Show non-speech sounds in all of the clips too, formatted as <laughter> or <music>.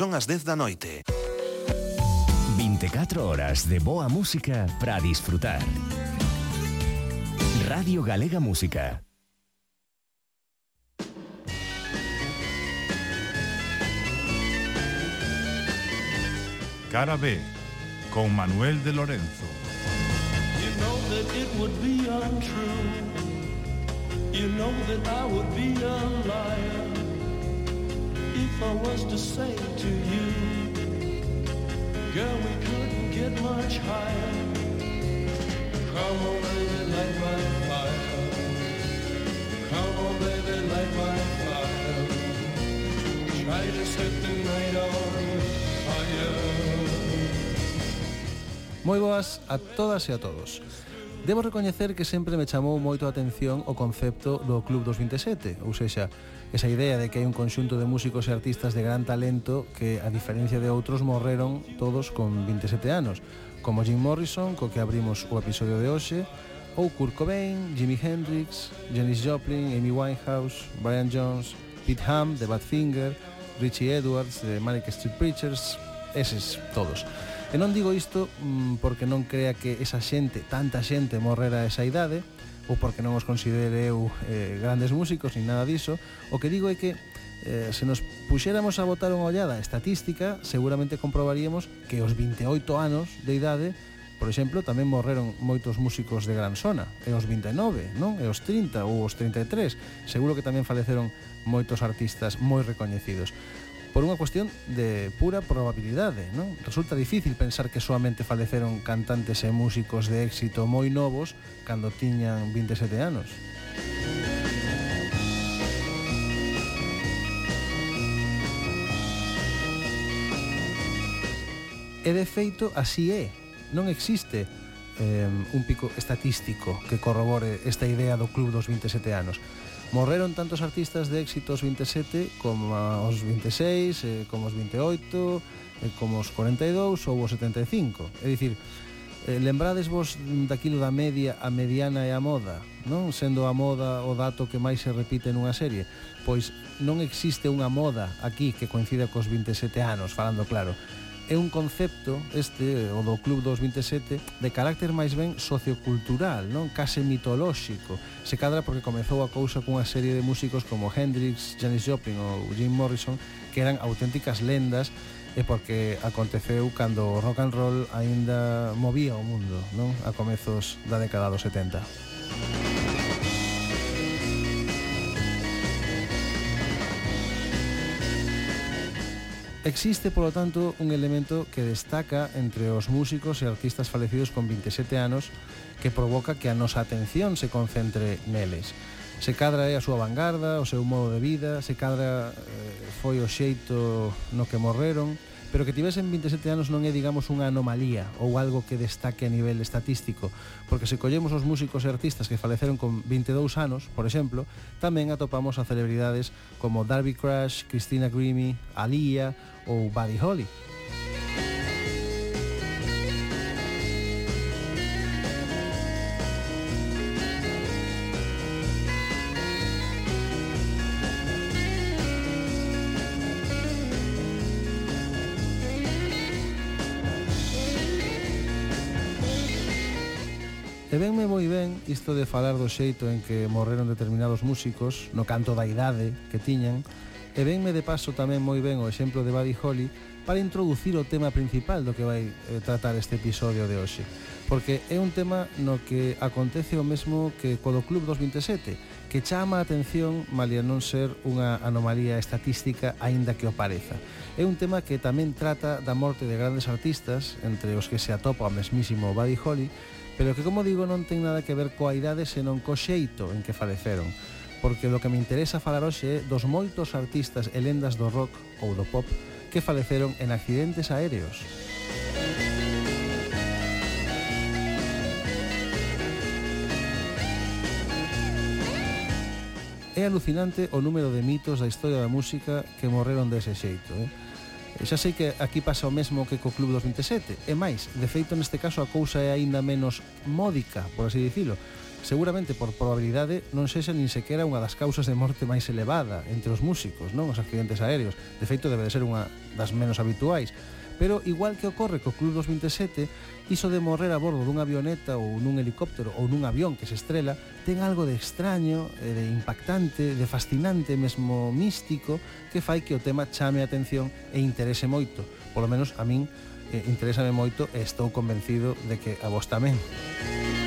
Son as 10 da noite. 24 horas de boa música para disfrutar. Radio Galega Música. Cara B, con Manuel de Lorenzo. You know that it would be untrue. You know that I would be a liar I was to say to you, girl, we couldn't get much higher. Come on, baby, light my fire. Come on, baby, light my fire. Try to set the night on fire. Moi boas a todas e a todos. Debo recoñecer que sempre me chamou moito a atención o concepto do Club dos 27, ou sexa, esa idea de que hai un conxunto de músicos e artistas de gran talento que, a diferencia de outros, morreron todos con 27 anos, como Jim Morrison, co que abrimos o episodio de hoxe, ou Kurt Cobain, Jimi Hendrix, Janis Joplin, Amy Winehouse, Brian Jones, Pete Ham, The Badfinger, Richie Edwards, The Manic Street Preachers, eses todos. E non digo isto mm, porque non crea que esa xente, tanta xente, morrera a esa idade, ou porque non os considere eu eh, grandes músicos, ni nada diso. O que digo é que eh, se nos puxéramos a botar unha ollada estatística, seguramente comprobaríamos que os 28 anos de idade, por exemplo, tamén morreron moitos músicos de gran zona, e os 29, non? E os 30 ou os 33, seguro que tamén faleceron moitos artistas moi recoñecidos por unha cuestión de pura probabilidade, non? Resulta difícil pensar que soamente faleceron cantantes e músicos de éxito moi novos cando tiñan 27 anos. E de feito así é, non existe eh, un pico estatístico que corrobore esta idea do club dos 27 anos. Morreron tantos artistas de éxito aos 27 como aos 26, eh, como aos 28, eh, como aos 42 ou aos 75. É dicir, eh, lembrades vos daquilo da media, a mediana e a moda, non? Sendo a moda o dato que máis se repite nunha serie. Pois non existe unha moda aquí que coincida cos 27 anos, falando claro é un concepto este, o do Club dos 27, de carácter máis ben sociocultural, non case mitolóxico. Se cadra porque comezou a cousa cunha serie de músicos como Hendrix, Janis Joplin ou Jim Morrison, que eran auténticas lendas e porque aconteceu cando o rock and roll aínda movía o mundo, non? A comezos da década dos 70. Existe, polo tanto, un elemento que destaca entre os músicos e artistas falecidos con 27 anos que provoca que a nosa atención se concentre neles. Se cadra é a súa vanguarda, o seu modo de vida, se cadra eh, foi o xeito no que morreron, pero que tivesen 27 anos non é, digamos, unha anomalía ou algo que destaque a nivel estatístico, porque se collemos os músicos e artistas que faleceron con 22 anos, por exemplo, tamén atopamos a celebridades como Darby Crash, Christina Grimmie, Alia, ou Buddy Holly. E venme moi ben isto de falar do xeito en que morreron determinados músicos no canto da idade que tiñan e venme de paso tamén moi ben o exemplo de Buddy Holly para introducir o tema principal do que vai eh, tratar este episodio de hoxe. Porque é un tema no que acontece o mesmo que co do Club 27 que chama a atención malia non ser unha anomalía estatística aínda que o pareza é un tema que tamén trata da morte de grandes artistas entre os que se atopa o mesmísimo Buddy Holly pero que como digo non ten nada que ver coa idade senón co xeito en que faleceron porque lo que me interesa falar hoxe é dos moitos artistas e lendas do rock ou do pop que faleceron en accidentes aéreos. É alucinante o número de mitos da historia da música que morreron dese xeito, eh? Xa sei que aquí pasa o mesmo que co Club dos 27 E máis, de feito neste caso a cousa é aínda menos módica, por así dicilo seguramente por probabilidade non sexa nin sequera unha das causas de morte máis elevada entre os músicos, non os accidentes aéreos. De feito, debe de ser unha das menos habituais. Pero igual que ocorre co Club 27, iso de morrer a bordo dunha avioneta ou nun helicóptero ou nun avión que se estrela ten algo de extraño, eh, de impactante, de fascinante, mesmo místico, que fai que o tema chame a atención e interese moito. Polo menos a min eh, interésame moito e estou convencido de que a vos tamén. Música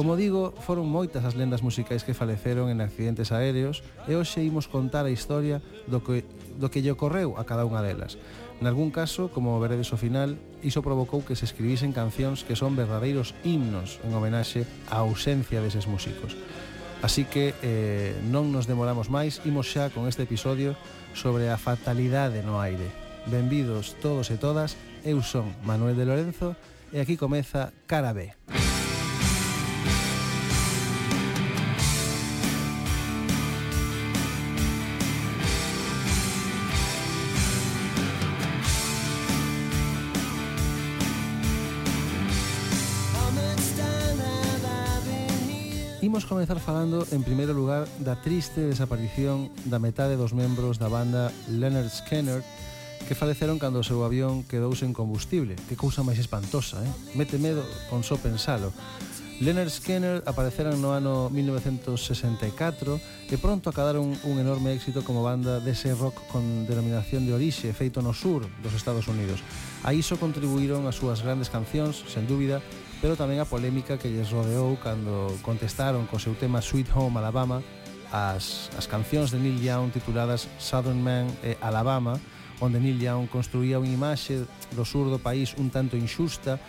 Como digo, foron moitas as lendas musicais que faleceron en accidentes aéreos e hoxe imos contar a historia do que, do que lle ocorreu a cada unha delas. Nalgún caso, como veredes ao final, iso provocou que se escribisen cancións que son verdadeiros himnos en homenaxe á ausencia deses músicos. Así que eh, non nos demoramos máis, imos xa con este episodio sobre a fatalidade no aire. Benvidos todos e todas, eu son Manuel de Lorenzo e aquí comeza Cara B. Cara B. Imos comenzar falando en primeiro lugar da triste desaparición da metade dos membros da banda Leonard Skinner que faleceron cando o seu avión quedou sen combustible. Que cousa máis espantosa, eh? Mete medo con só pensalo. Leonard Skinner apareceran no ano 1964 e pronto acadaron un enorme éxito como banda dese rock con denominación de orixe feito no sur dos Estados Unidos. A iso contribuíron as súas grandes cancións, sen dúbida, pero tamén a polémica que lles rodeou cando contestaron co seu tema Sweet Home Alabama as, as cancións de Neil Young tituladas Southern Man e Alabama, onde Neil Young construía unha imaxe do sur do país un tanto inxusta,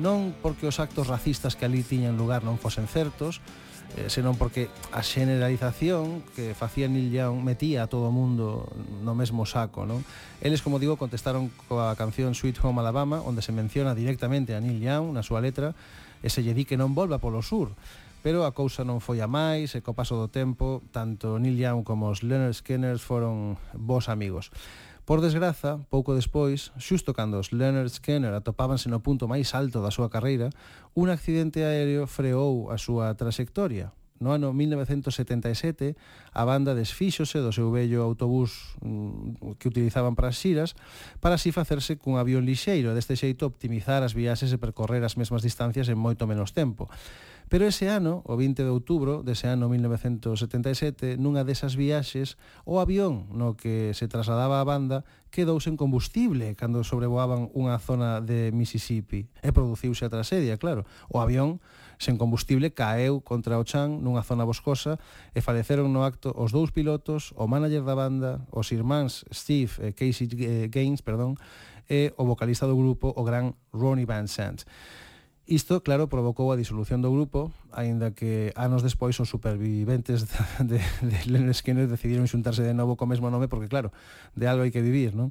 non porque os actos racistas que ali tiñan lugar non fosen certos, eh, senón porque a generalización que facía Neil Young metía a todo o mundo no mesmo saco, non? Eles, como digo, contestaron coa canción Sweet Home Alabama, onde se menciona directamente a Neil Young na súa letra, e se lle di que non volva polo sur. Pero a cousa non foi a máis, e co paso do tempo, tanto Neil Young como os Leonard Skinners foron bons amigos. Por desgraza, pouco despois, xusto cando os Leonard Skinner atopábanse no punto máis alto da súa carreira, un accidente aéreo freou a súa traxectoria, No ano 1977, a banda desfíxose do seu vello autobús mm, que utilizaban para as xiras para así facerse cun avión lixeiro, deste xeito optimizar as viaxes e percorrer as mesmas distancias en moito menos tempo. Pero ese ano, o 20 de outubro dese ano 1977, nunha desas viaxes, o avión no que se trasladaba a banda quedou sen combustible cando sobrevoaban unha zona de Mississippi e produciuse a tragedia, claro. O avión sen combustible caeu contra o chan nunha zona boscosa e faleceron no acto os dous pilotos, o manager da banda, os irmáns Steve e Casey eh, Gaines, perdón, e o vocalista do grupo, o gran Ronnie Van Sant. Isto, claro, provocou a disolución do grupo, aínda que anos despois os superviventes <laughs> de, de Len Skinner decidiron xuntarse de novo co mesmo nome, porque claro, de algo hai que vivir, non?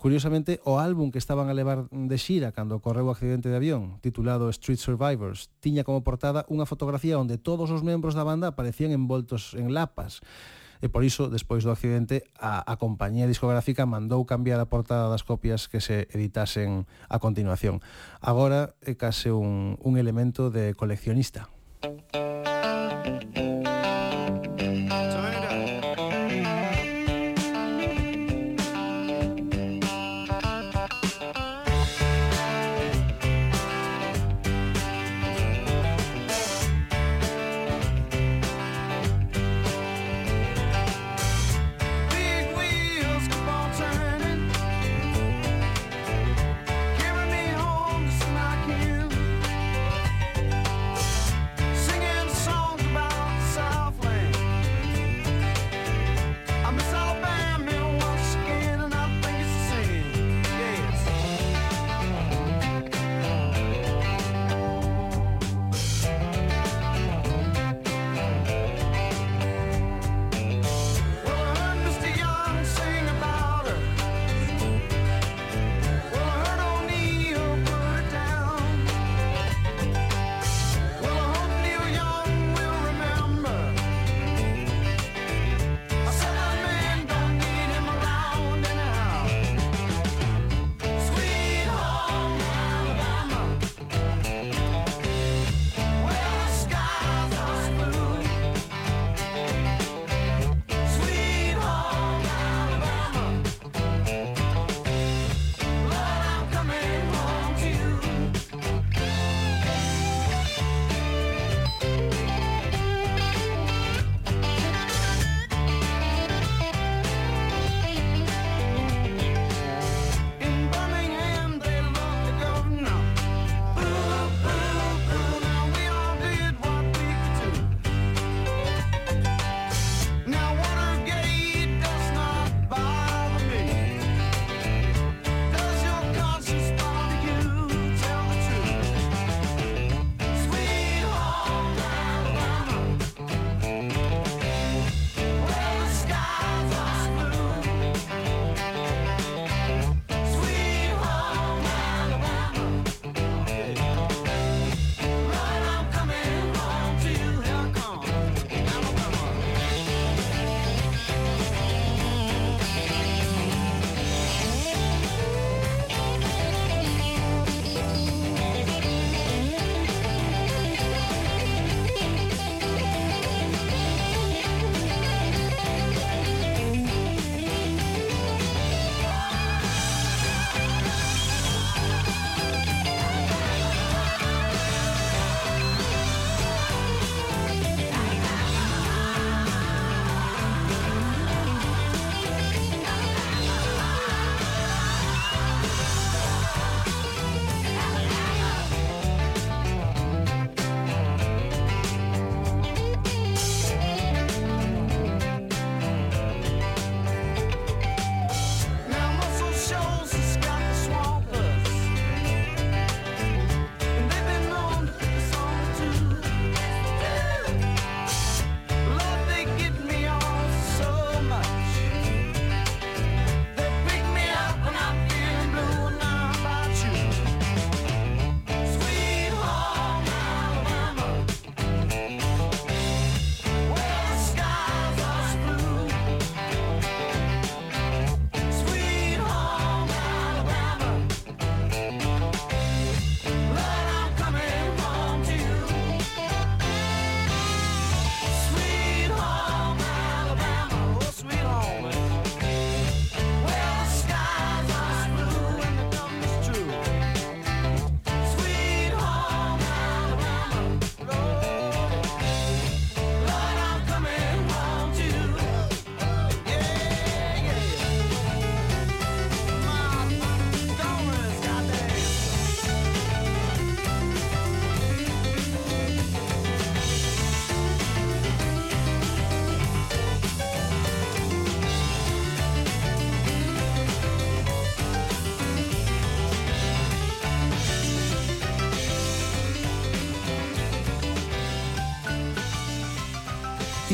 Curiosamente, o álbum que estaban a levar de xira cando ocorreu o accidente de avión, titulado Street Survivors, tiña como portada unha fotografía onde todos os membros da banda aparecían envoltos en lapas e por iso, despois do accidente, a, a compañía discográfica mandou cambiar a portada das copias que se editasen a continuación. Agora é case un, un elemento de coleccionista.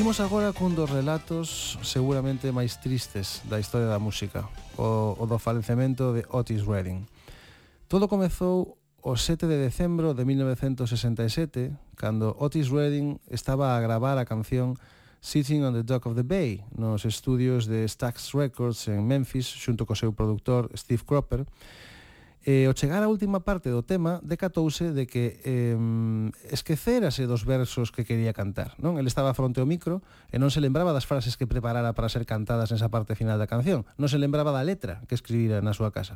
Imos agora cun dos relatos seguramente máis tristes da historia da música, o, o do falecemento de Otis Redding. Todo comezou o 7 de decembro de 1967, cando Otis Redding estaba a gravar a canción Sitting on the Dock of the Bay nos estudios de Stax Records en Memphis xunto co seu produtor Steve Cropper, E ao chegar á última parte do tema, decatouse de que eh, esquecerase dos versos que quería cantar. Non? Ele estaba fronte ao micro e non se lembraba das frases que preparara para ser cantadas nesa parte final da canción. Non se lembraba da letra que escribira na súa casa.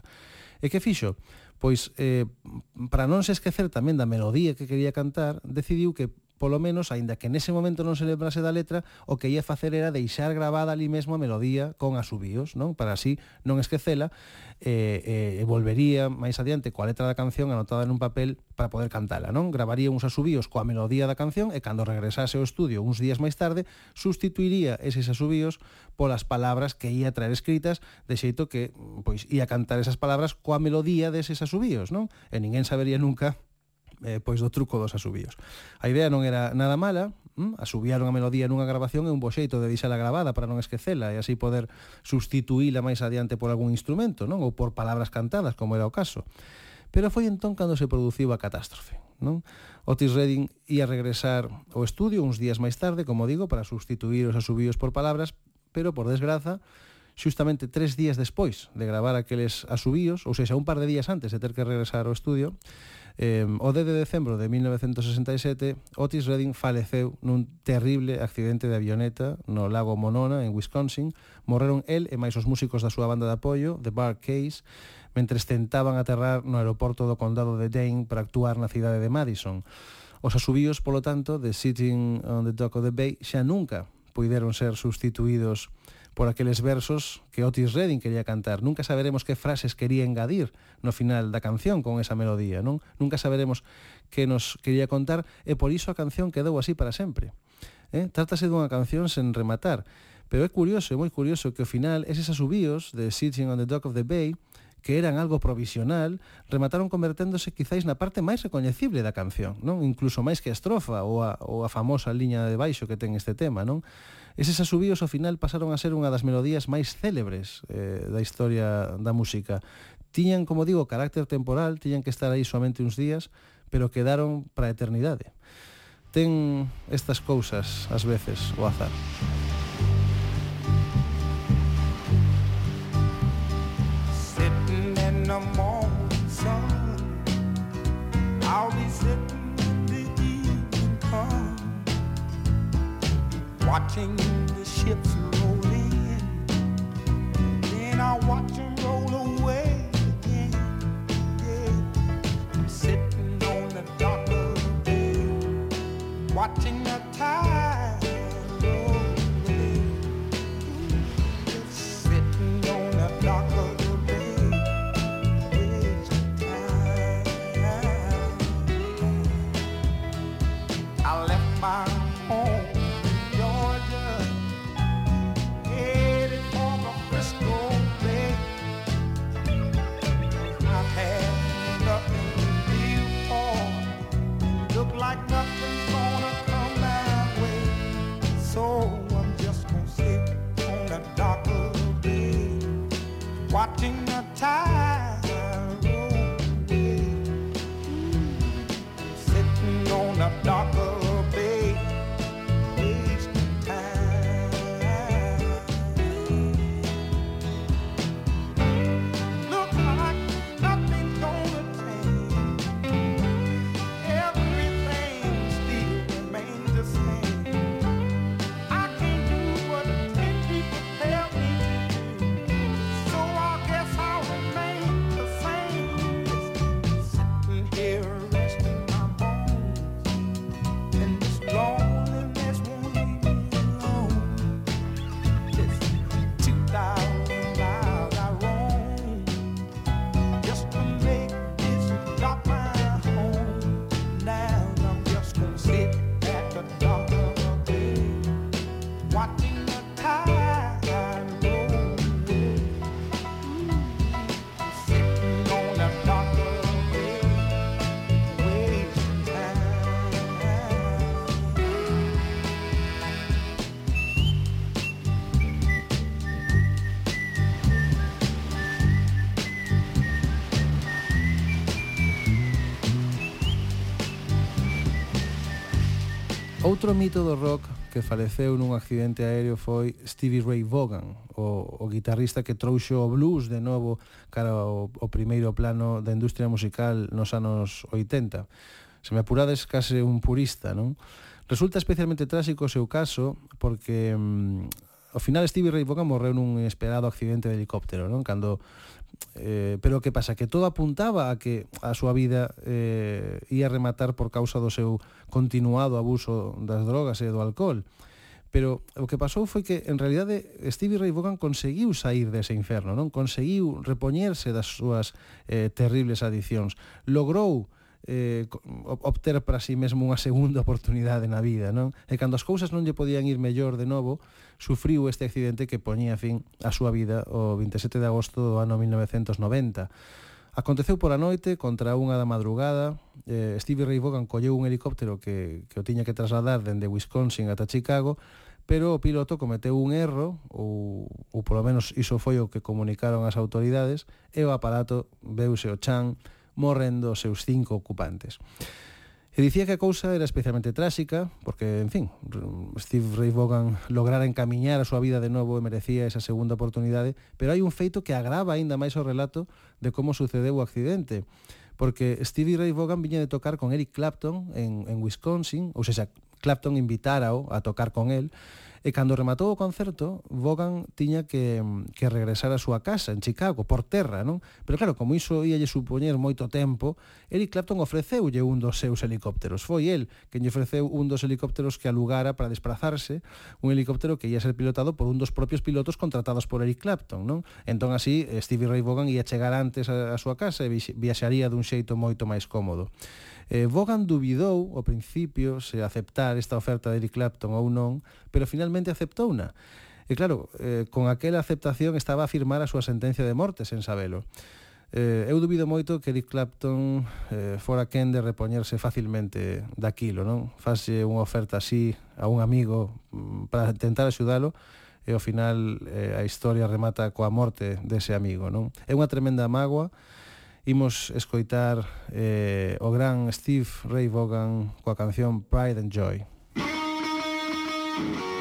E que fixo? Pois, eh, para non se esquecer tamén da melodía que quería cantar, decidiu que polo menos, aínda que nese momento non se lembrase da letra, o que ia facer era deixar gravada ali mesmo a melodía con asubíos, non? Para así non esquecela, e, e, e volvería máis adiante coa letra da canción anotada nun papel para poder cantala, non? Gravaría uns asubíos coa melodía da canción e cando regresase ao estudio uns días máis tarde, sustituiría eses asubíos polas palabras que ia traer escritas, de xeito que pois ia cantar esas palabras coa melodía deses asubíos, non? E ninguén sabería nunca eh, pois do truco dos asubíos. A idea non era nada mala, mm? asubiar unha melodía nunha grabación é un boxeito de deixala grabada para non esquecela e así poder sustituíla máis adiante por algún instrumento, non? Ou por palabras cantadas, como era o caso. Pero foi entón cando se produciu a catástrofe. Non? Otis Redding ia regresar ao estudio uns días máis tarde, como digo, para sustituir os asubíos por palabras, pero por desgraza, xustamente tres días despois de gravar aqueles asubíos, ou seja, un par de días antes de ter que regresar ao estudio, Eh, o 10 de decembro de 1967, Otis Redding faleceu nun terrible accidente de avioneta no lago Monona, en Wisconsin. Morreron el e máis os músicos da súa banda de apoio, The Bar Case, mentres tentaban aterrar no aeroporto do condado de Dane para actuar na cidade de Madison. Os asubíos, polo tanto, de Sitting on the Dock of the Bay xa nunca puideron ser substituídos por por aqueles versos que Otis Redding quería cantar. Nunca saberemos que frases quería engadir no final da canción con esa melodía, non? Nunca saberemos que nos quería contar e por iso a canción quedou así para sempre. Eh? Trátase dunha canción sen rematar, pero é curioso, é moi curioso que ao final eses asubíos de Sitting on the Dock of the Bay que eran algo provisional, remataron converténdose quizáis na parte máis recoñecible da canción, non? Incluso máis que a estrofa ou a, ou a famosa liña de baixo que ten este tema, non? Eses asubíos ao final pasaron a ser unha das melodías máis célebres eh, da historia da música. Tiñan, como digo, carácter temporal, tiñan que estar aí somente uns días, pero quedaron para a eternidade. Ten estas cousas, ás veces, o azar. Sitting in the morning sun I'll be sitting watching the ships roll in. Then I watch them Outro mito do rock que faleceu nun accidente aéreo foi Stevie Ray Vaughan, o, o guitarrista que trouxo o blues de novo cara ao, ao primeiro plano da industria musical nos anos 80. Se me apurades, case un purista, non? Resulta especialmente trágico o seu caso porque mm, ao final Stevie Ray Vaughan morreu nun esperado accidente de helicóptero, non? Cando Eh, pero que pasa? Que todo apuntaba a que a súa vida eh, ia rematar por causa do seu continuado abuso das drogas e do alcohol. Pero o que pasou foi que, en realidade, Stevie Ray Vaughan conseguiu sair dese inferno, non? Conseguiu repoñerse das súas eh, terribles adicións. Logrou eh, obter para si sí mesmo unha segunda <laughs> oportunidade na vida, non? E cando as cousas non lle podían ir mellor de novo, sufriu este accidente que poñía fin á súa vida o 27 de agosto do ano 1990. Aconteceu pola noite, contra unha da madrugada, eh, Stevie Ray Vaughan colleu un helicóptero que, que o tiña que trasladar dende Wisconsin ata Chicago, pero o piloto cometeu un erro, ou, ou polo menos iso foi o que comunicaron as autoridades, e o aparato veuse o chan morrendo os seus cinco ocupantes. E dicía que a cousa era especialmente tráxica, porque, en fin, Steve Ray Vaughan lograra encamiñar a súa vida de novo e merecía esa segunda oportunidade, pero hai un feito que agrava aínda máis o relato de como sucedeu o accidente, porque Stevie Ray Vaughan viña de tocar con Eric Clapton en, en Wisconsin, ou seja, Clapton invitárao a tocar con el, E cando rematou o concerto, Vaughan tiña que, que regresar á súa casa en Chicago, por terra, non? Pero claro, como iso ia lle supoñer moito tempo, Eric Clapton ofreceulle un dos seus helicópteros. Foi el quen lle ofreceu un dos helicópteros que alugara para desplazarse, un helicóptero que ia ser pilotado por un dos propios pilotos contratados por Eric Clapton, non? Entón así Stevie Ray Vaughan ia chegar antes a, a súa casa e viaxaría dun xeito moito máis cómodo. Eh, Vaughan dubidou ao principio se aceptar esta oferta de Eric Clapton ou non, pero finalmente finalmente aceptouna. E claro, eh, con aquela aceptación estaba a firmar a súa sentencia de morte, sen sabelo. Eh, eu dubido moito que Eric Clapton eh, fora quen de repoñerse facilmente daquilo, non? Fase unha oferta así a un amigo mm, para tentar axudalo e ao final eh, a historia remata coa morte dese amigo, non? É unha tremenda mágoa. Imos escoitar eh, o gran Steve Ray Vaughan coa canción Pride and Joy. Thank.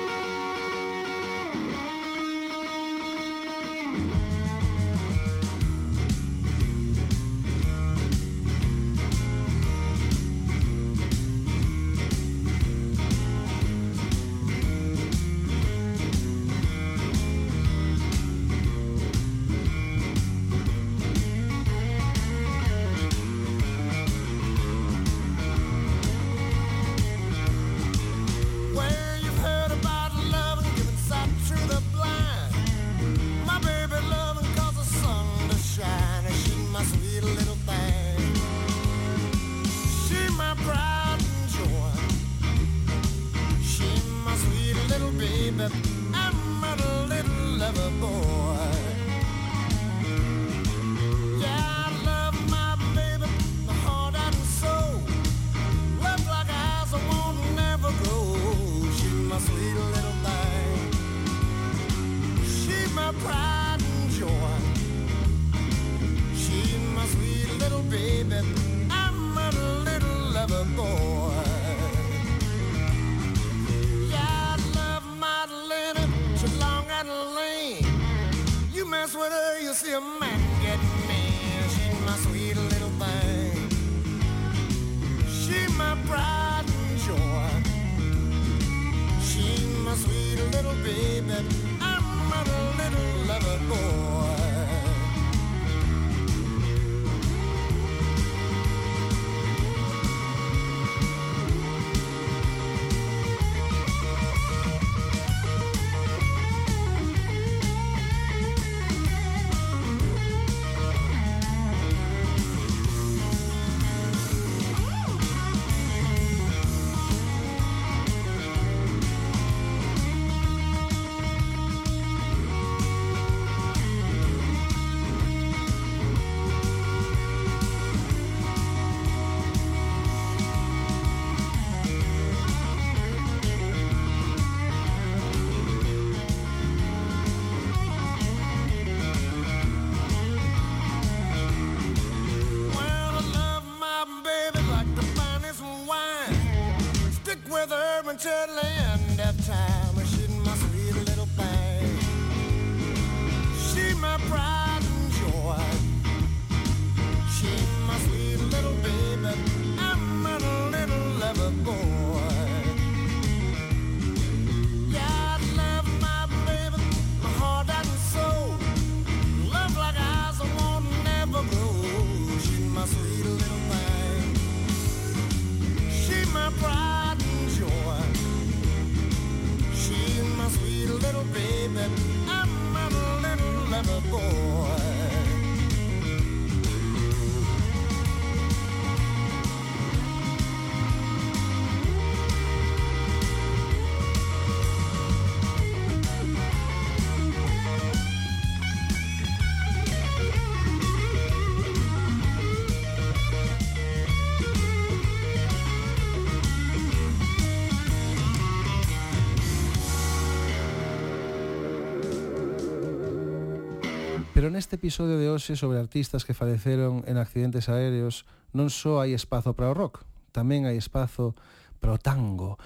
neste episodio de hoxe sobre artistas que faleceron en accidentes aéreos non só hai espazo para o rock, tamén hai espazo para o tango.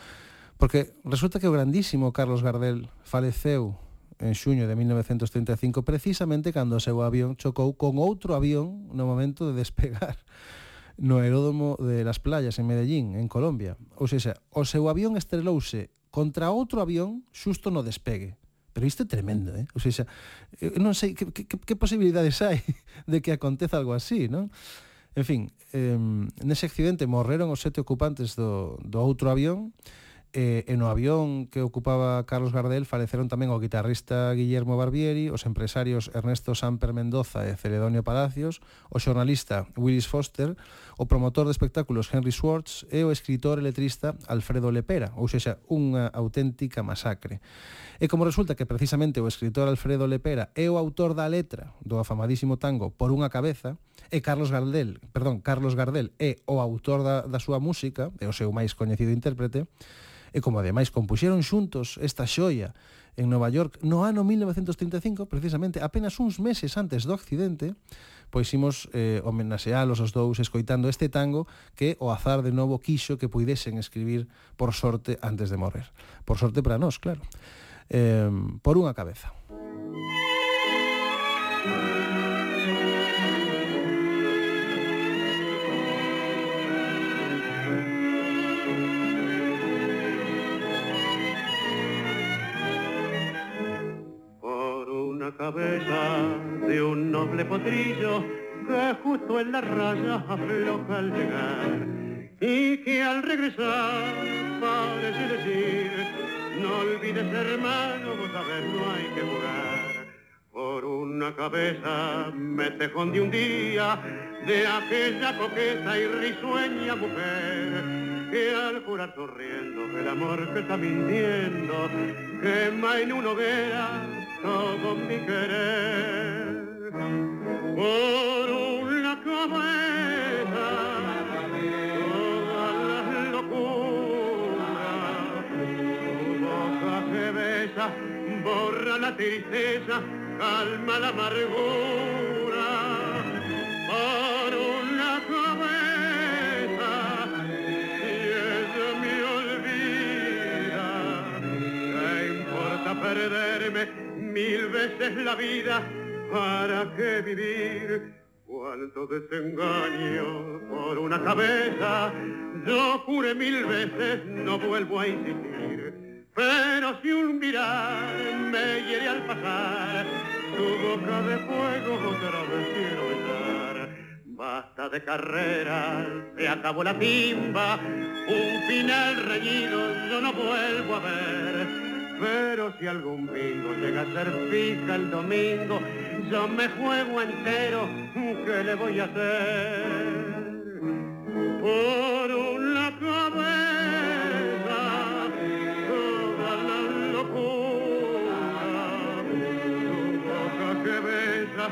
Porque resulta que o grandísimo Carlos Gardel faleceu en xuño de 1935 precisamente cando o seu avión chocou con outro avión no momento de despegar <laughs> no aeródromo de Las Playas en Medellín, en Colombia. Ou seja, o seu avión estrelouse contra outro avión xusto no despegue. Pero isto é tremendo, eh? Ou seja, non sei que, que, que posibilidades hai <laughs> de que aconteza algo así, non? En fin, eh, nese accidente morreron os sete ocupantes do, do outro avión, eh, e no avión que ocupaba Carlos Gardel faleceron tamén o guitarrista Guillermo Barbieri, os empresarios Ernesto Samper Mendoza e Celedonio Palacios, o xornalista Willis Foster, o promotor de espectáculos Henry Schwartz e o escritor e letrista Alfredo Lepera, ou seja, unha auténtica masacre. E como resulta que precisamente o escritor Alfredo Lepera é o autor da letra do afamadísimo tango Por unha cabeza, e Carlos Gardel, perdón, Carlos Gardel é o autor da, da súa música, é o seu máis coñecido intérprete, e como ademais compuxeron xuntos esta xoia en Nova York no ano 1935, precisamente apenas uns meses antes do accidente, pois imos eh, homenaxealos os dous escoitando este tango que o azar de novo quixo que puidesen escribir por sorte antes de morrer. Por sorte para nós, claro. Eh, por unha cabeza. Una cabeza de un noble potrillo que justo en la raya afloja al llegar y que al regresar parece decir no olvides hermano, vos sabés no hay que jugar por una cabeza me tejón de un día de aquella coqueta y risueña mujer que al jurar sonriendo el amor que está mintiendo quema en una hoguera todo mi querer. Por una cabeza todas las locuras tu boca que besa borra la tristeza calma la amargura. Por una cabeza y ella me olvida ¿Qué importa perderme mil veces la vida? ¿Para qué vivir? Cuánto desengaño por una cabeza. Yo juré mil veces, no vuelvo a insistir. Pero si un mirar me hiere al pasar, tu boca de fuego otra vez quiero besar. Basta de carrera, se acabó la timba, un final reñido yo no vuelvo a ver. Pero si algún bingo llega a ser fija el domingo, yo me juego entero, ¿qué le voy a hacer? Por una cabeza, toda la locura, tu boca que besa,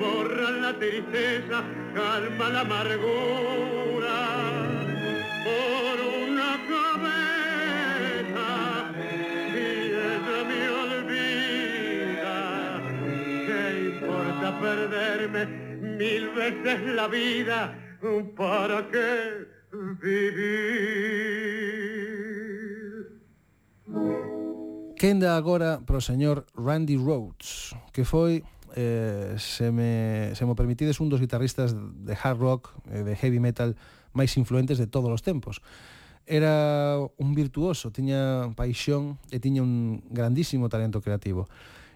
borra la tristeza, calma la amargura. Por perderme mil veces la vida, ¿para qué vivir? Quenda agora pro señor Randy Rhoads, que foi eh, se, me, se me permitides un dos guitarristas de hard rock, eh, de heavy metal máis influentes de todos os tempos era un virtuoso, tiña paixón e tiña un grandísimo talento creativo.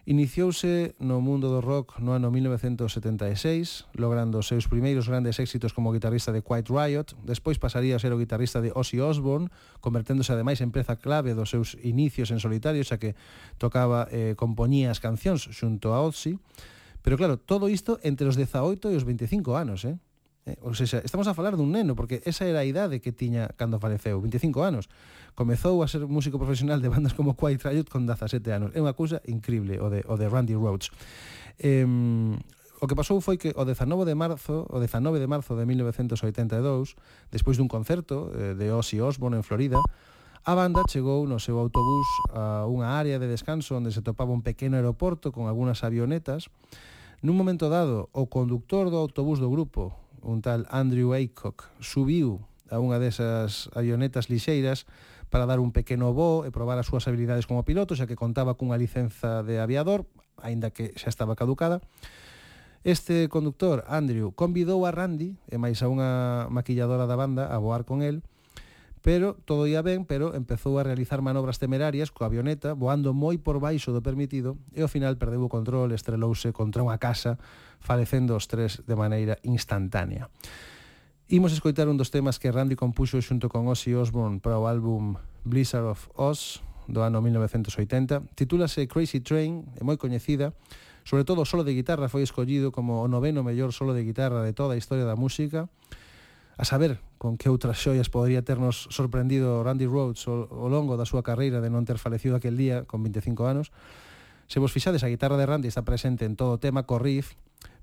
Iniciouse no mundo do rock no ano 1976, logrando os seus primeiros grandes éxitos como guitarrista de Quiet Riot, despois pasaría a ser o guitarrista de Ozzy Osbourne, converténdose ademais en preza clave dos seus inicios en solitario, xa que tocaba e eh, compoñía as cancións xunto a Ozzy. Pero claro, todo isto entre os 18 e os 25 anos, eh? Eh, ou seja, estamos a falar dun neno, porque esa era a idade que tiña cando faleceu, 25 anos. Comezou a ser músico profesional de bandas como Quiet Riot con 17 anos. É unha cousa increíble o de, o de Randy Rhoads. Eh, o que pasou foi que o 19 de marzo, o 19 de marzo de 1982, despois dun concerto eh, de Ozzy Osbourne en Florida, A banda chegou no seu autobús a unha área de descanso onde se topaba un pequeno aeroporto con algunhas avionetas. Nun momento dado, o conductor do autobús do grupo, un tal Andrew Aycock, subiu a unha desas avionetas lixeiras para dar un pequeno voo e probar as súas habilidades como piloto, xa que contaba cunha licenza de aviador, aínda que xa estaba caducada. Este conductor, Andrew, convidou a Randy e máis a unha maquilladora da banda a voar con el, pero todo ia ben, pero empezou a realizar manobras temerarias coa avioneta, voando moi por baixo do permitido, e ao final perdeu o control, estrelouse contra unha casa, falecendo os tres de maneira instantánea. Imos escoitar un dos temas que Randy compuxo xunto con Ozzy Osbourne para o álbum Blizzard of Oz do ano 1980. Titúlase Crazy Train, é moi coñecida. Sobre todo o solo de guitarra foi escollido como o noveno mellor solo de guitarra de toda a historia da música. A saber con que outras xoias podría ternos sorprendido Randy Rhoads ao longo da súa carreira de non ter falecido aquel día con 25 anos. Se vos fixades, a guitarra de Randy está presente en todo o tema co riff,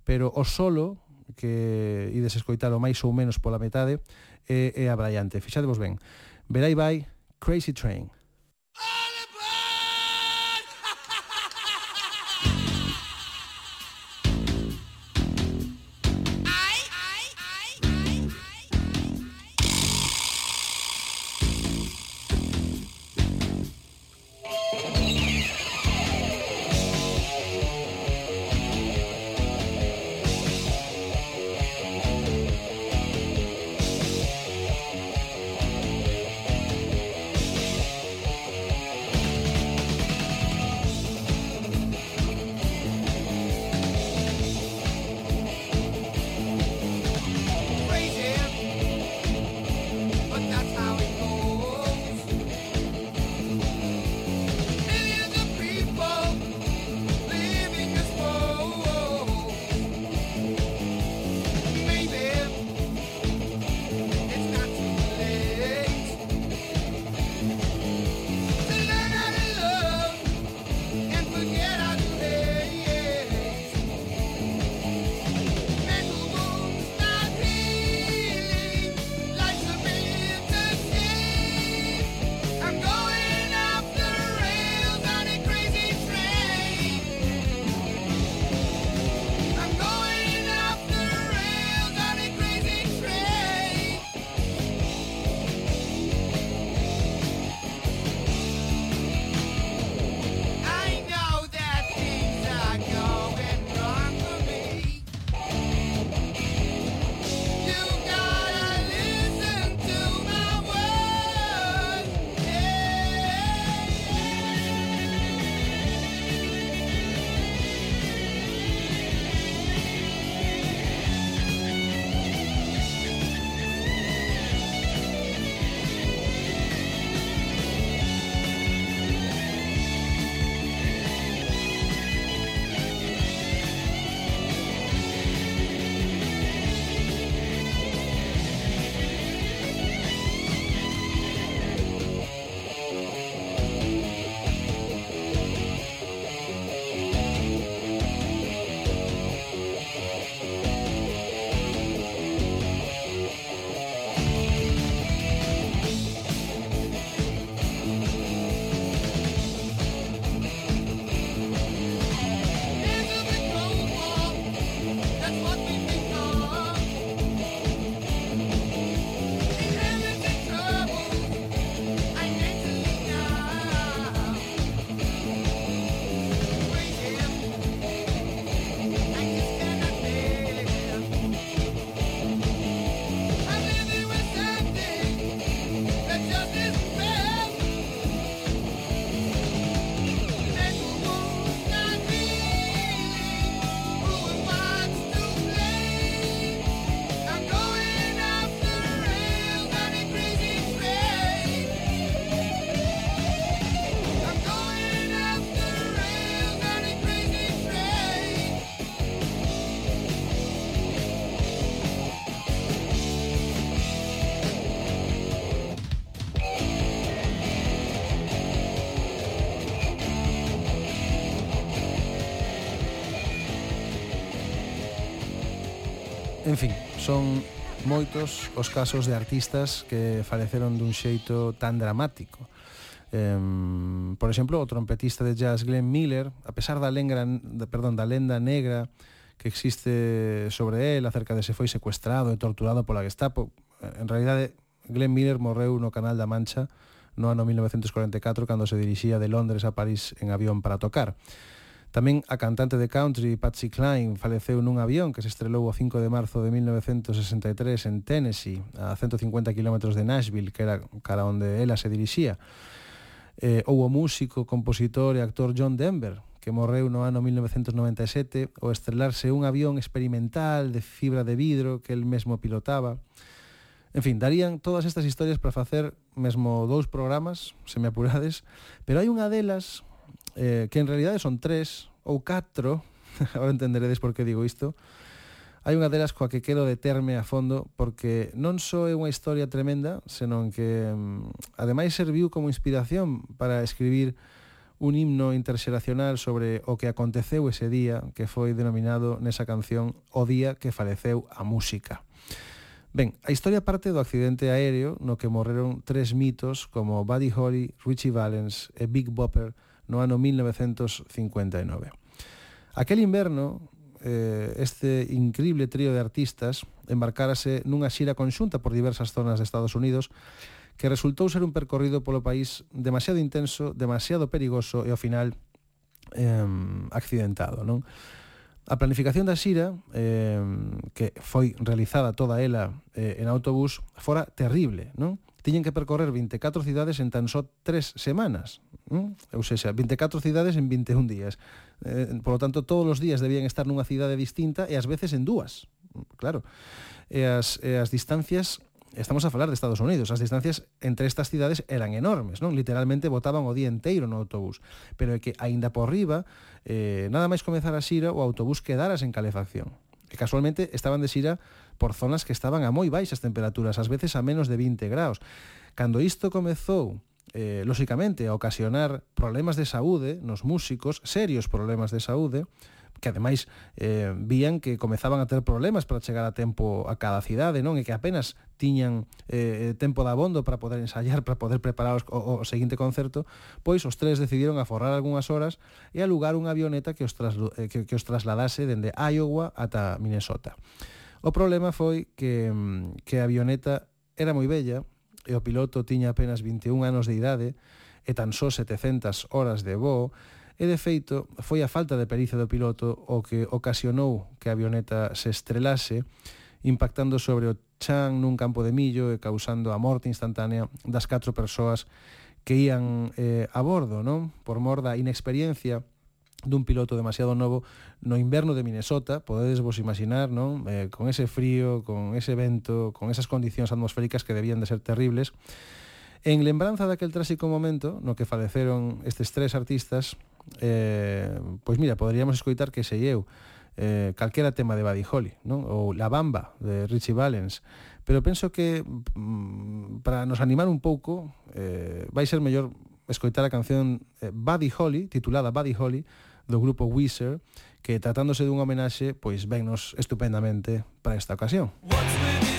pero o solo que ides escoitalo máis ou menos pola metade, é, é abraiante. Fixadevos ben. Verai vai Crazy Train. Ah! Son moitos os casos de artistas que faleceron dun xeito tan dramático. Eh, por exemplo, o trompetista de jazz Glenn Miller, a pesar da lengra, perdón, da lenda negra que existe sobre él acerca de se foi secuestrado e torturado pola Gestapo, en realidade Glenn Miller morreu no Canal da Mancha no ano 1944 cando se dirixía de Londres a París en avión para tocar. Tamén a cantante de country Patsy Cline faleceu nun avión que se estrelou o 5 de marzo de 1963 en Tennessee, a 150 km de Nashville, que era cara onde ela se dirixía. Eh, ou o músico, compositor e actor John Denver, que morreu no ano 1997 ao estrelarse un avión experimental de fibra de vidro que el mesmo pilotaba. En fin, darían todas estas historias para facer mesmo dous programas, se me apurades, pero hai unha delas eh, que en realidade son tres ou catro, <laughs> agora entenderedes por que digo isto, hai unha delas coa que quero determe a fondo porque non só é unha historia tremenda, senón que mm, ademais serviu como inspiración para escribir un himno interxeracional sobre o que aconteceu ese día que foi denominado nesa canción O día que faleceu a música. Ben, a historia parte do accidente aéreo no que morreron tres mitos como Buddy Holly, Richie Valens e Big Bopper, no ano 1959. Aquel inverno, eh, este increíble trío de artistas embarcárase nunha xira conxunta por diversas zonas de Estados Unidos que resultou ser un percorrido polo país demasiado intenso, demasiado perigoso e ao final eh, accidentado. Non? A planificación da xira, eh, que foi realizada toda ela eh, en autobús, fora terrible. Non? Tiñen que percorrer 24 cidades en tan só tres semanas mm? ou seja, 24 cidades en 21 días. Eh, por lo tanto, todos os días debían estar nunha cidade distinta e ás veces en dúas, claro. E as, e as distancias estamos a falar de Estados Unidos, as distancias entre estas cidades eran enormes, non? Literalmente botaban o día enteiro no autobús, pero é que aínda por riba, eh, nada máis comezar a xira, o autobús quedara sen calefacción. E casualmente estaban de xira por zonas que estaban a moi baixas temperaturas, ás veces a menos de 20 graus. Cando isto comezou eh, lóxicamente, a ocasionar problemas de saúde nos músicos, serios problemas de saúde, que ademais eh, vían que comezaban a ter problemas para chegar a tempo a cada cidade, non? E que apenas tiñan eh, tempo de abondo para poder ensayar, para poder preparar os, o, o seguinte concerto, pois os tres decidiron aforrar algunhas horas e alugar unha avioneta que os, traslu, eh, que, que os trasladase dende Iowa ata Minnesota. O problema foi que, mm, que a avioneta era moi bella, e o piloto tiña apenas 21 anos de idade e tan só 700 horas de voo, e de feito foi a falta de pericia do piloto o que ocasionou que a avioneta se estrelase impactando sobre o chan nun campo de millo e causando a morte instantánea das catro persoas que ían eh, a bordo, non? Por mor da inexperiencia dun piloto demasiado novo no inverno de Minnesota, podedes vos imaginar, non? Eh, con ese frío, con ese vento, con esas condicións atmosféricas que debían de ser terribles. En lembranza daquel trásico momento no que faleceron estes tres artistas, eh, pois mira, poderíamos escoitar que sei eu, eh, calquera tema de Buddy Holly, non? ou La Bamba, de Richie Valens, pero penso que mm, para nos animar un pouco eh, vai ser mellor escoitar a canción eh, Buddy Holly, titulada Buddy Holly, do grupo Weezer, que tratándose dunha homenaxe, pois vennos estupendamente para esta ocasión. What's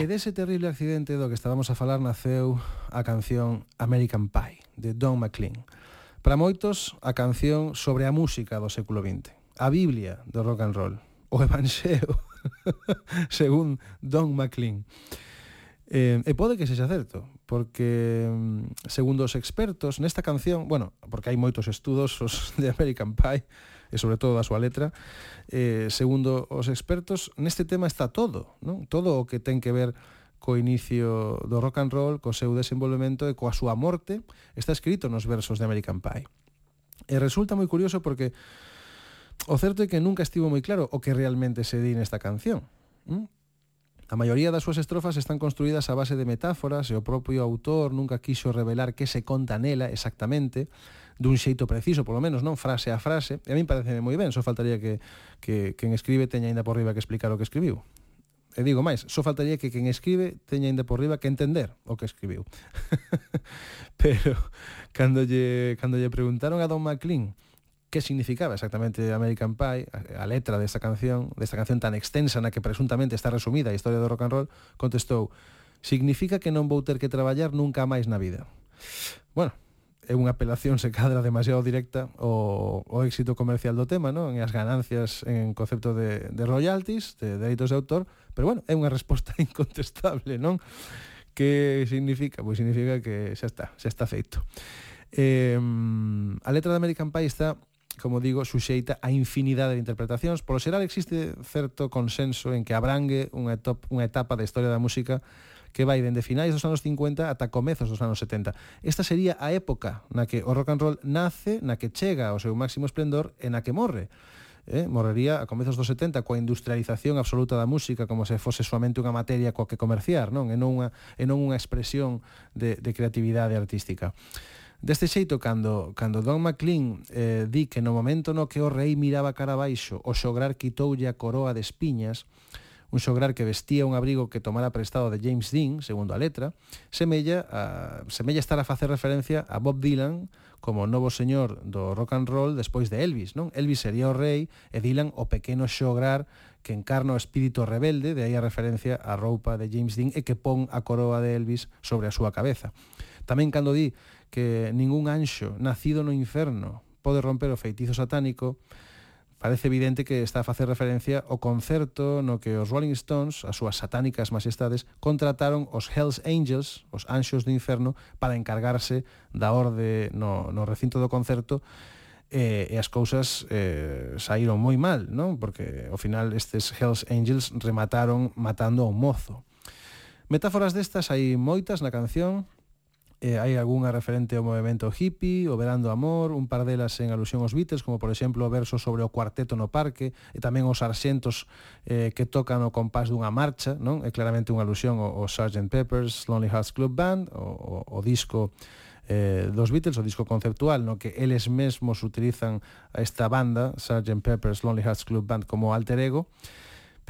E dese terrible accidente do que estábamos a falar naceu a canción American Pie, de Don McLean. Para moitos, a canción sobre a música do século XX, a Biblia do rock and roll, o Evanxeo, <laughs> según Don McLean. Eh, e pode que sexa certo, porque mm, segundo os expertos nesta canción, bueno, porque hai moitos estudos os <laughs> de American Pie, e sobre todo da súa letra. Eh, segundo os expertos, neste tema está todo, non? Todo o que ten que ver co inicio do rock and roll, co seu desenvolvemento e coa súa morte, está escrito nos versos de American Pie. E resulta moi curioso porque o certo é que nunca estivo moi claro o que realmente se di nesta canción. ¿Mm? A maioría das súas estrofas están construídas a base de metáforas e o propio autor nunca quixo revelar que se conta nela exactamente, dun xeito preciso, polo menos, non frase a frase, e a min parece moi ben, só faltaría que, que quen escribe teña aínda por riba que explicar o que escribiu. E digo máis, só faltaría que quen escribe teña aínda por riba que entender o que escribiu. <laughs> Pero cando lle, cando lle preguntaron a Don McLean que significaba exactamente American Pie, a, a letra desta canción, desta canción tan extensa na que presuntamente está resumida a historia do rock and roll, contestou, significa que non vou ter que traballar nunca máis na vida. Bueno, é unha apelación se cadra demasiado directa ao, o éxito comercial do tema, non? En as ganancias en concepto de, de royalties, de dereitos de autor, pero bueno, é unha resposta <laughs> incontestable, non? Que significa? Pois significa que xa está, xa está feito. Eh, a letra de American Pie está como digo, suxeita a infinidade de interpretacións. Por xeral existe certo consenso en que abrangue unha, etop, unha etapa da historia da música que vai dende finais dos anos 50 ata comezos dos anos 70. Esta sería a época na que o rock and roll nace, na que chega ao seu máximo esplendor e na que morre eh, morrería a comezos dos 70 coa industrialización absoluta da música como se fose soamente unha materia coa que comerciar, non? E non unha, e non unha expresión de, de creatividade artística. Deste xeito, cando, cando Don McLean eh, di que no momento no que o rei miraba cara baixo o xograr quitoulle a coroa de espiñas, Un xograr que vestía un abrigo que tomara prestado de James Dean, segundo a letra, semella, a, semella estar a facer referencia a Bob Dylan como novo señor do rock and roll despois de Elvis, non? Elvis sería o rei e Dylan o pequeno xograr que encarna o espírito rebelde, de aí a referencia á roupa de James Dean e que pon a coroa de Elvis sobre a súa cabeza. Tamén cando di que ningún anxo nacido no inferno pode romper o feitizo satánico, parece evidente que está a facer referencia ao concerto no que os Rolling Stones, as súas satánicas majestades, contrataron os Hells Angels, os anxos do inferno, para encargarse da orde no, no recinto do concerto, e, e as cousas eh, saíron moi mal, non? Porque ao final estes Hells Angels remataron matando ao mozo. Metáforas destas hai moitas na canción, eh, hai algunha referente ao movimento hippie, o verán do amor, un par delas en alusión aos Beatles, como por exemplo o verso sobre o cuarteto no parque, e tamén os sarxentos eh, que tocan o compás dunha marcha, non? É claramente unha alusión ao, ao Sgt. Pepper's Lonely Hearts Club Band, o, o, o disco eh, dos Beatles, o disco conceptual no que eles mesmos utilizan a esta banda, Sgt. Pepper's Lonely Hearts Club Band, como alter ego,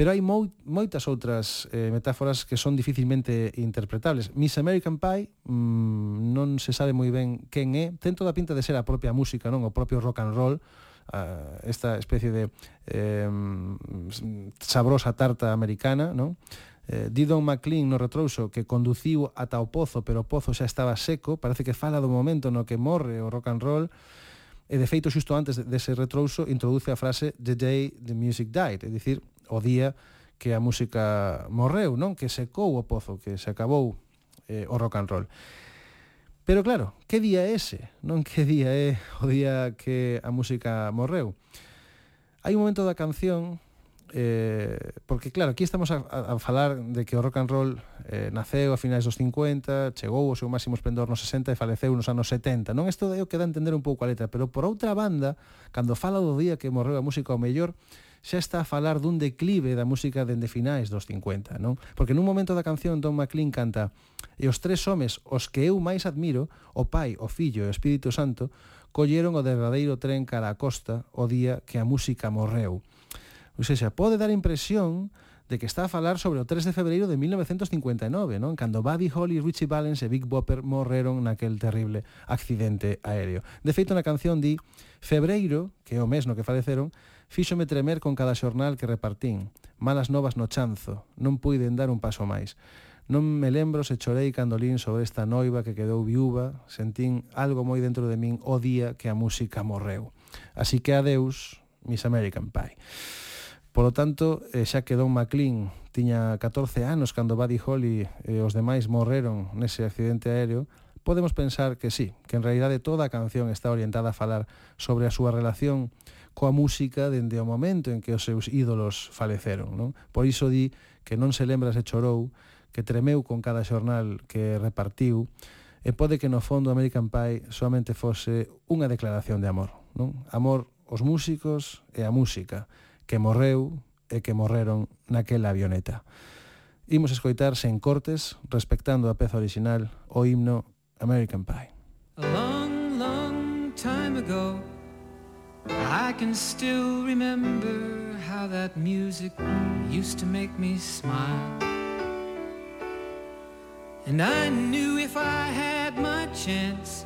Pero hai moi, moitas outras eh, metáforas que son dificilmente interpretables. Miss American Pie mmm, non se sabe moi ben quen é, ten toda a pinta de ser a propia música, non o propio rock and roll, a esta especie de eh, sabrosa tarta americana, non? Eh, Didon McLean no retrouso que conduciu ata o pozo, pero o pozo xa estaba seco, parece que fala do momento no que morre o rock and roll, e de feito xusto antes dese retrouso introduce a frase The day the music died, é dicir, o día que a música morreu, non? Que secou o pozo, que se acabou eh, o rock and roll. Pero claro, que día é ese? Non <laughs> que día é o día que a música morreu? Hai un momento da canción eh, porque claro, aquí estamos a, a falar de que o rock and roll eh, naceu a finais dos 50, chegou ao seu máximo esplendor nos 60 e faleceu nos anos 70. Non isto é o que dá a entender un pouco a letra, pero por outra banda, cando fala do día que morreu a música ao mellor, xa está a falar dun declive da música dende finais dos 50, non? Porque nun momento da canción Don McLean canta e os tres homes os que eu máis admiro, o pai, o fillo e o Espírito Santo, colleron o derradeiro tren cara a costa o día que a música morreu. Pois Ou seja, pode dar impresión de que está a falar sobre o 3 de febreiro de 1959, non? Cando Buddy Holly, Richie Valens e Big Bopper morreron naquel terrible accidente aéreo. De feito, na canción di Febreiro, que é o mes no que faleceron, Fíxome tremer con cada xornal que repartín. Malas novas no chanzo. Non puiden dar un paso máis. Non me lembro se chorei cando lín sobre esta noiva que quedou viúva, sentín algo moi dentro de min o día que a música morreu. Así que adeus, Miss American Pie. Polo tanto, eh, xa quedou McLean tiña 14 anos cando Buddy Holly e os demais morreron nese accidente aéreo, podemos pensar que sí, que en realidade toda a canción está orientada a falar sobre a súa relación coa música dende o momento en que os seus ídolos faleceron. Non? Por iso di que non se lembra se chorou, que tremeu con cada xornal que repartiu, e pode que no fondo American Pie solamente fose unha declaración de amor. Non? Amor aos músicos e a música, que morreu e que morreron naquela avioneta. Imos escoitar sen cortes, respectando a peza original, o himno American Pie. A long, long time ago I can still remember how that music used to make me smile. And I knew if I had my chance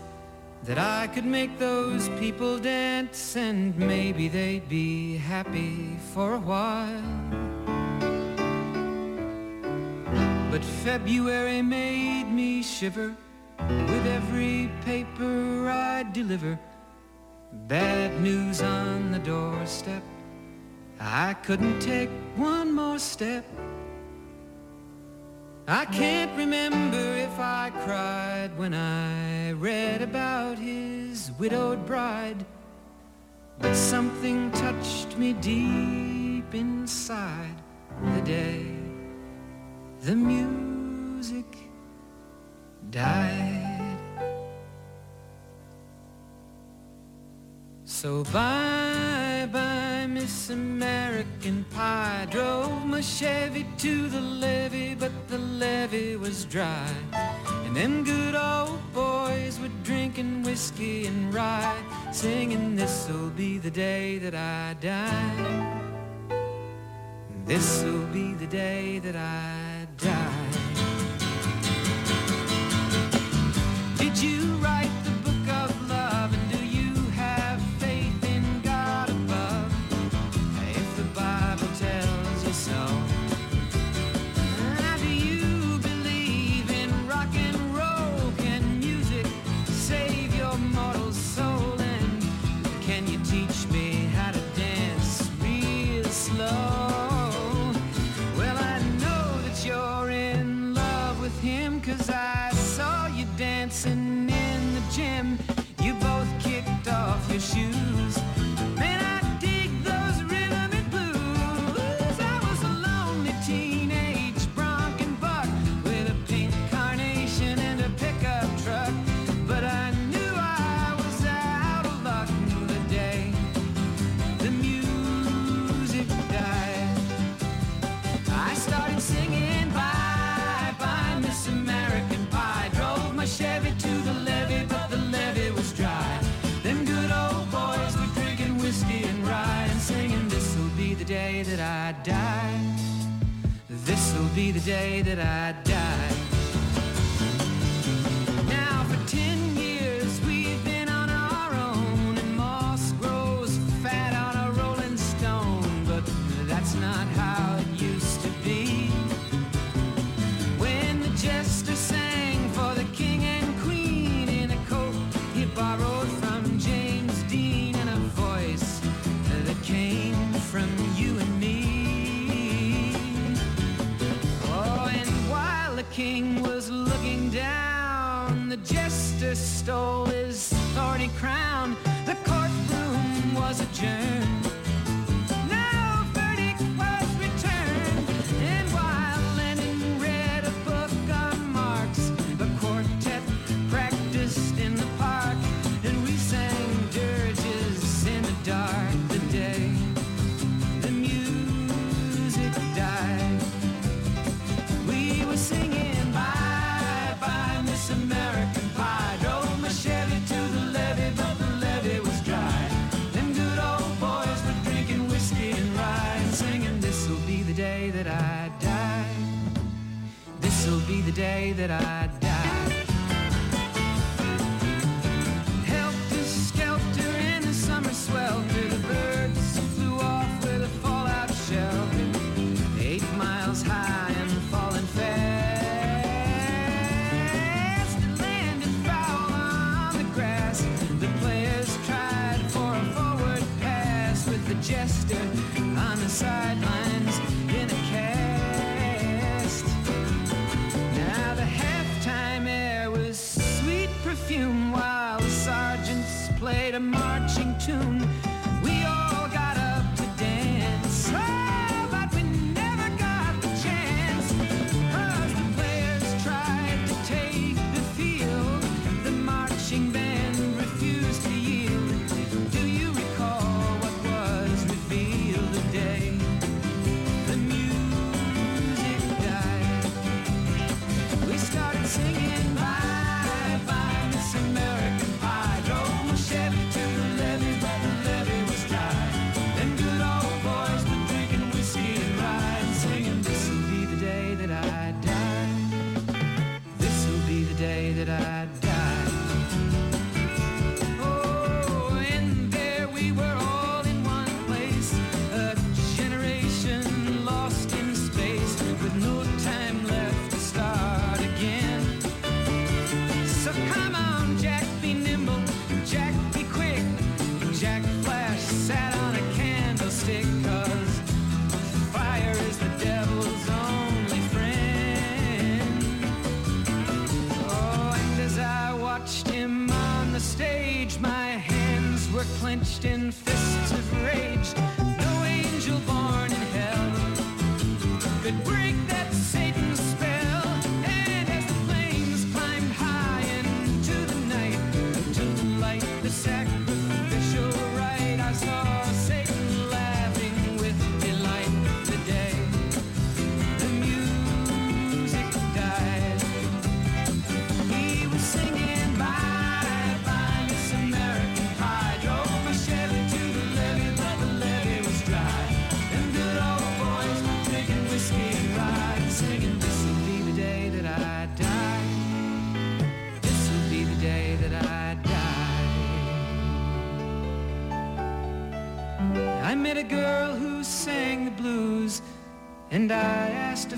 that I could make those people dance and maybe they'd be happy for a while. But February made me shiver with every paper I deliver. Bad news on the doorstep. I couldn't take one more step. I can't remember if I cried when I read about his widowed bride. But something touched me deep inside the day the music died. So bye bye, Miss American Pie. Drove my Chevy to the levee, but the levee was dry. And them good old boys were drinking whiskey and rye, singing, This'll be the day that I die. This'll be the day that I die. Did you write that I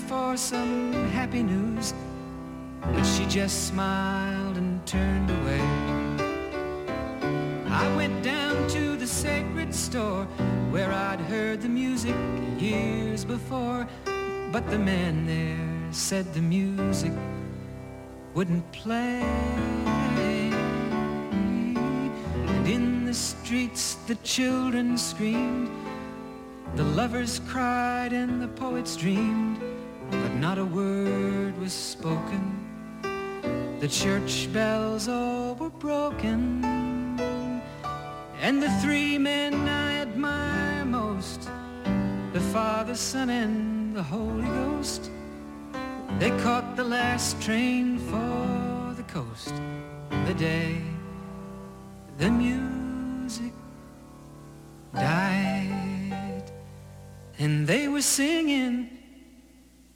for some happy news. But she just smiled and turned away. I went down to the sacred store where I'd heard the music years before. But the man there said the music wouldn't play. And in the streets the children screamed, the lovers cried, and the poets dreamed. Not a word was spoken. The church bells all were broken. And the three men I admire most, the Father, Son, and the Holy Ghost, they caught the last train for the coast. The day the music died, and they were singing,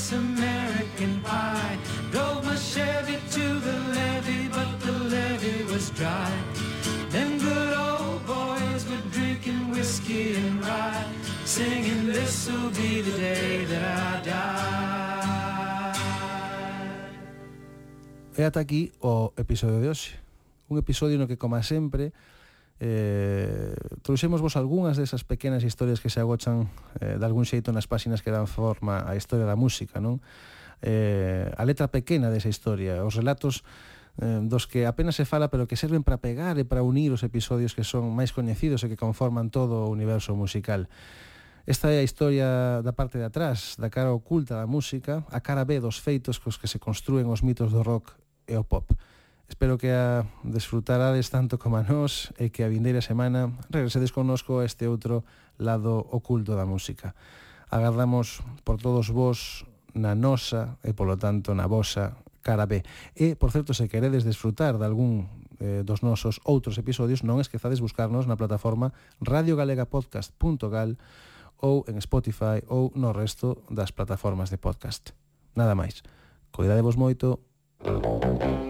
Miss American Pie. Drove my Chevy to the levee, but the levee was dry. Them good old boys were drinking whiskey and rye, singing, This'll be the day that I die. Aquí o episodio de hoxe. Un episodio no que, como sempre, eh, trouxemos vos algunhas desas pequenas historias que se agochan eh, de algún xeito nas páxinas que dan forma á historia da música, non? Eh, a letra pequena desa historia, os relatos eh, dos que apenas se fala pero que serven para pegar e para unir os episodios que son máis coñecidos e que conforman todo o universo musical. Esta é a historia da parte de atrás, da cara oculta da música, a cara B dos feitos cos que se construen os mitos do rock e o pop. Espero que a desfrutarades tanto como a nós e que a vindeira semana regresedes connosco a este outro lado oculto da música. Agardamos por todos vos na nosa e polo tanto na vosa cara B. E, por certo, se queredes desfrutar de algún eh, dos nosos outros episodios, non esquezades buscarnos na plataforma radiogalegapodcast.gal ou en Spotify ou no resto das plataformas de podcast. Nada máis. Coidadevos moito. Thank you.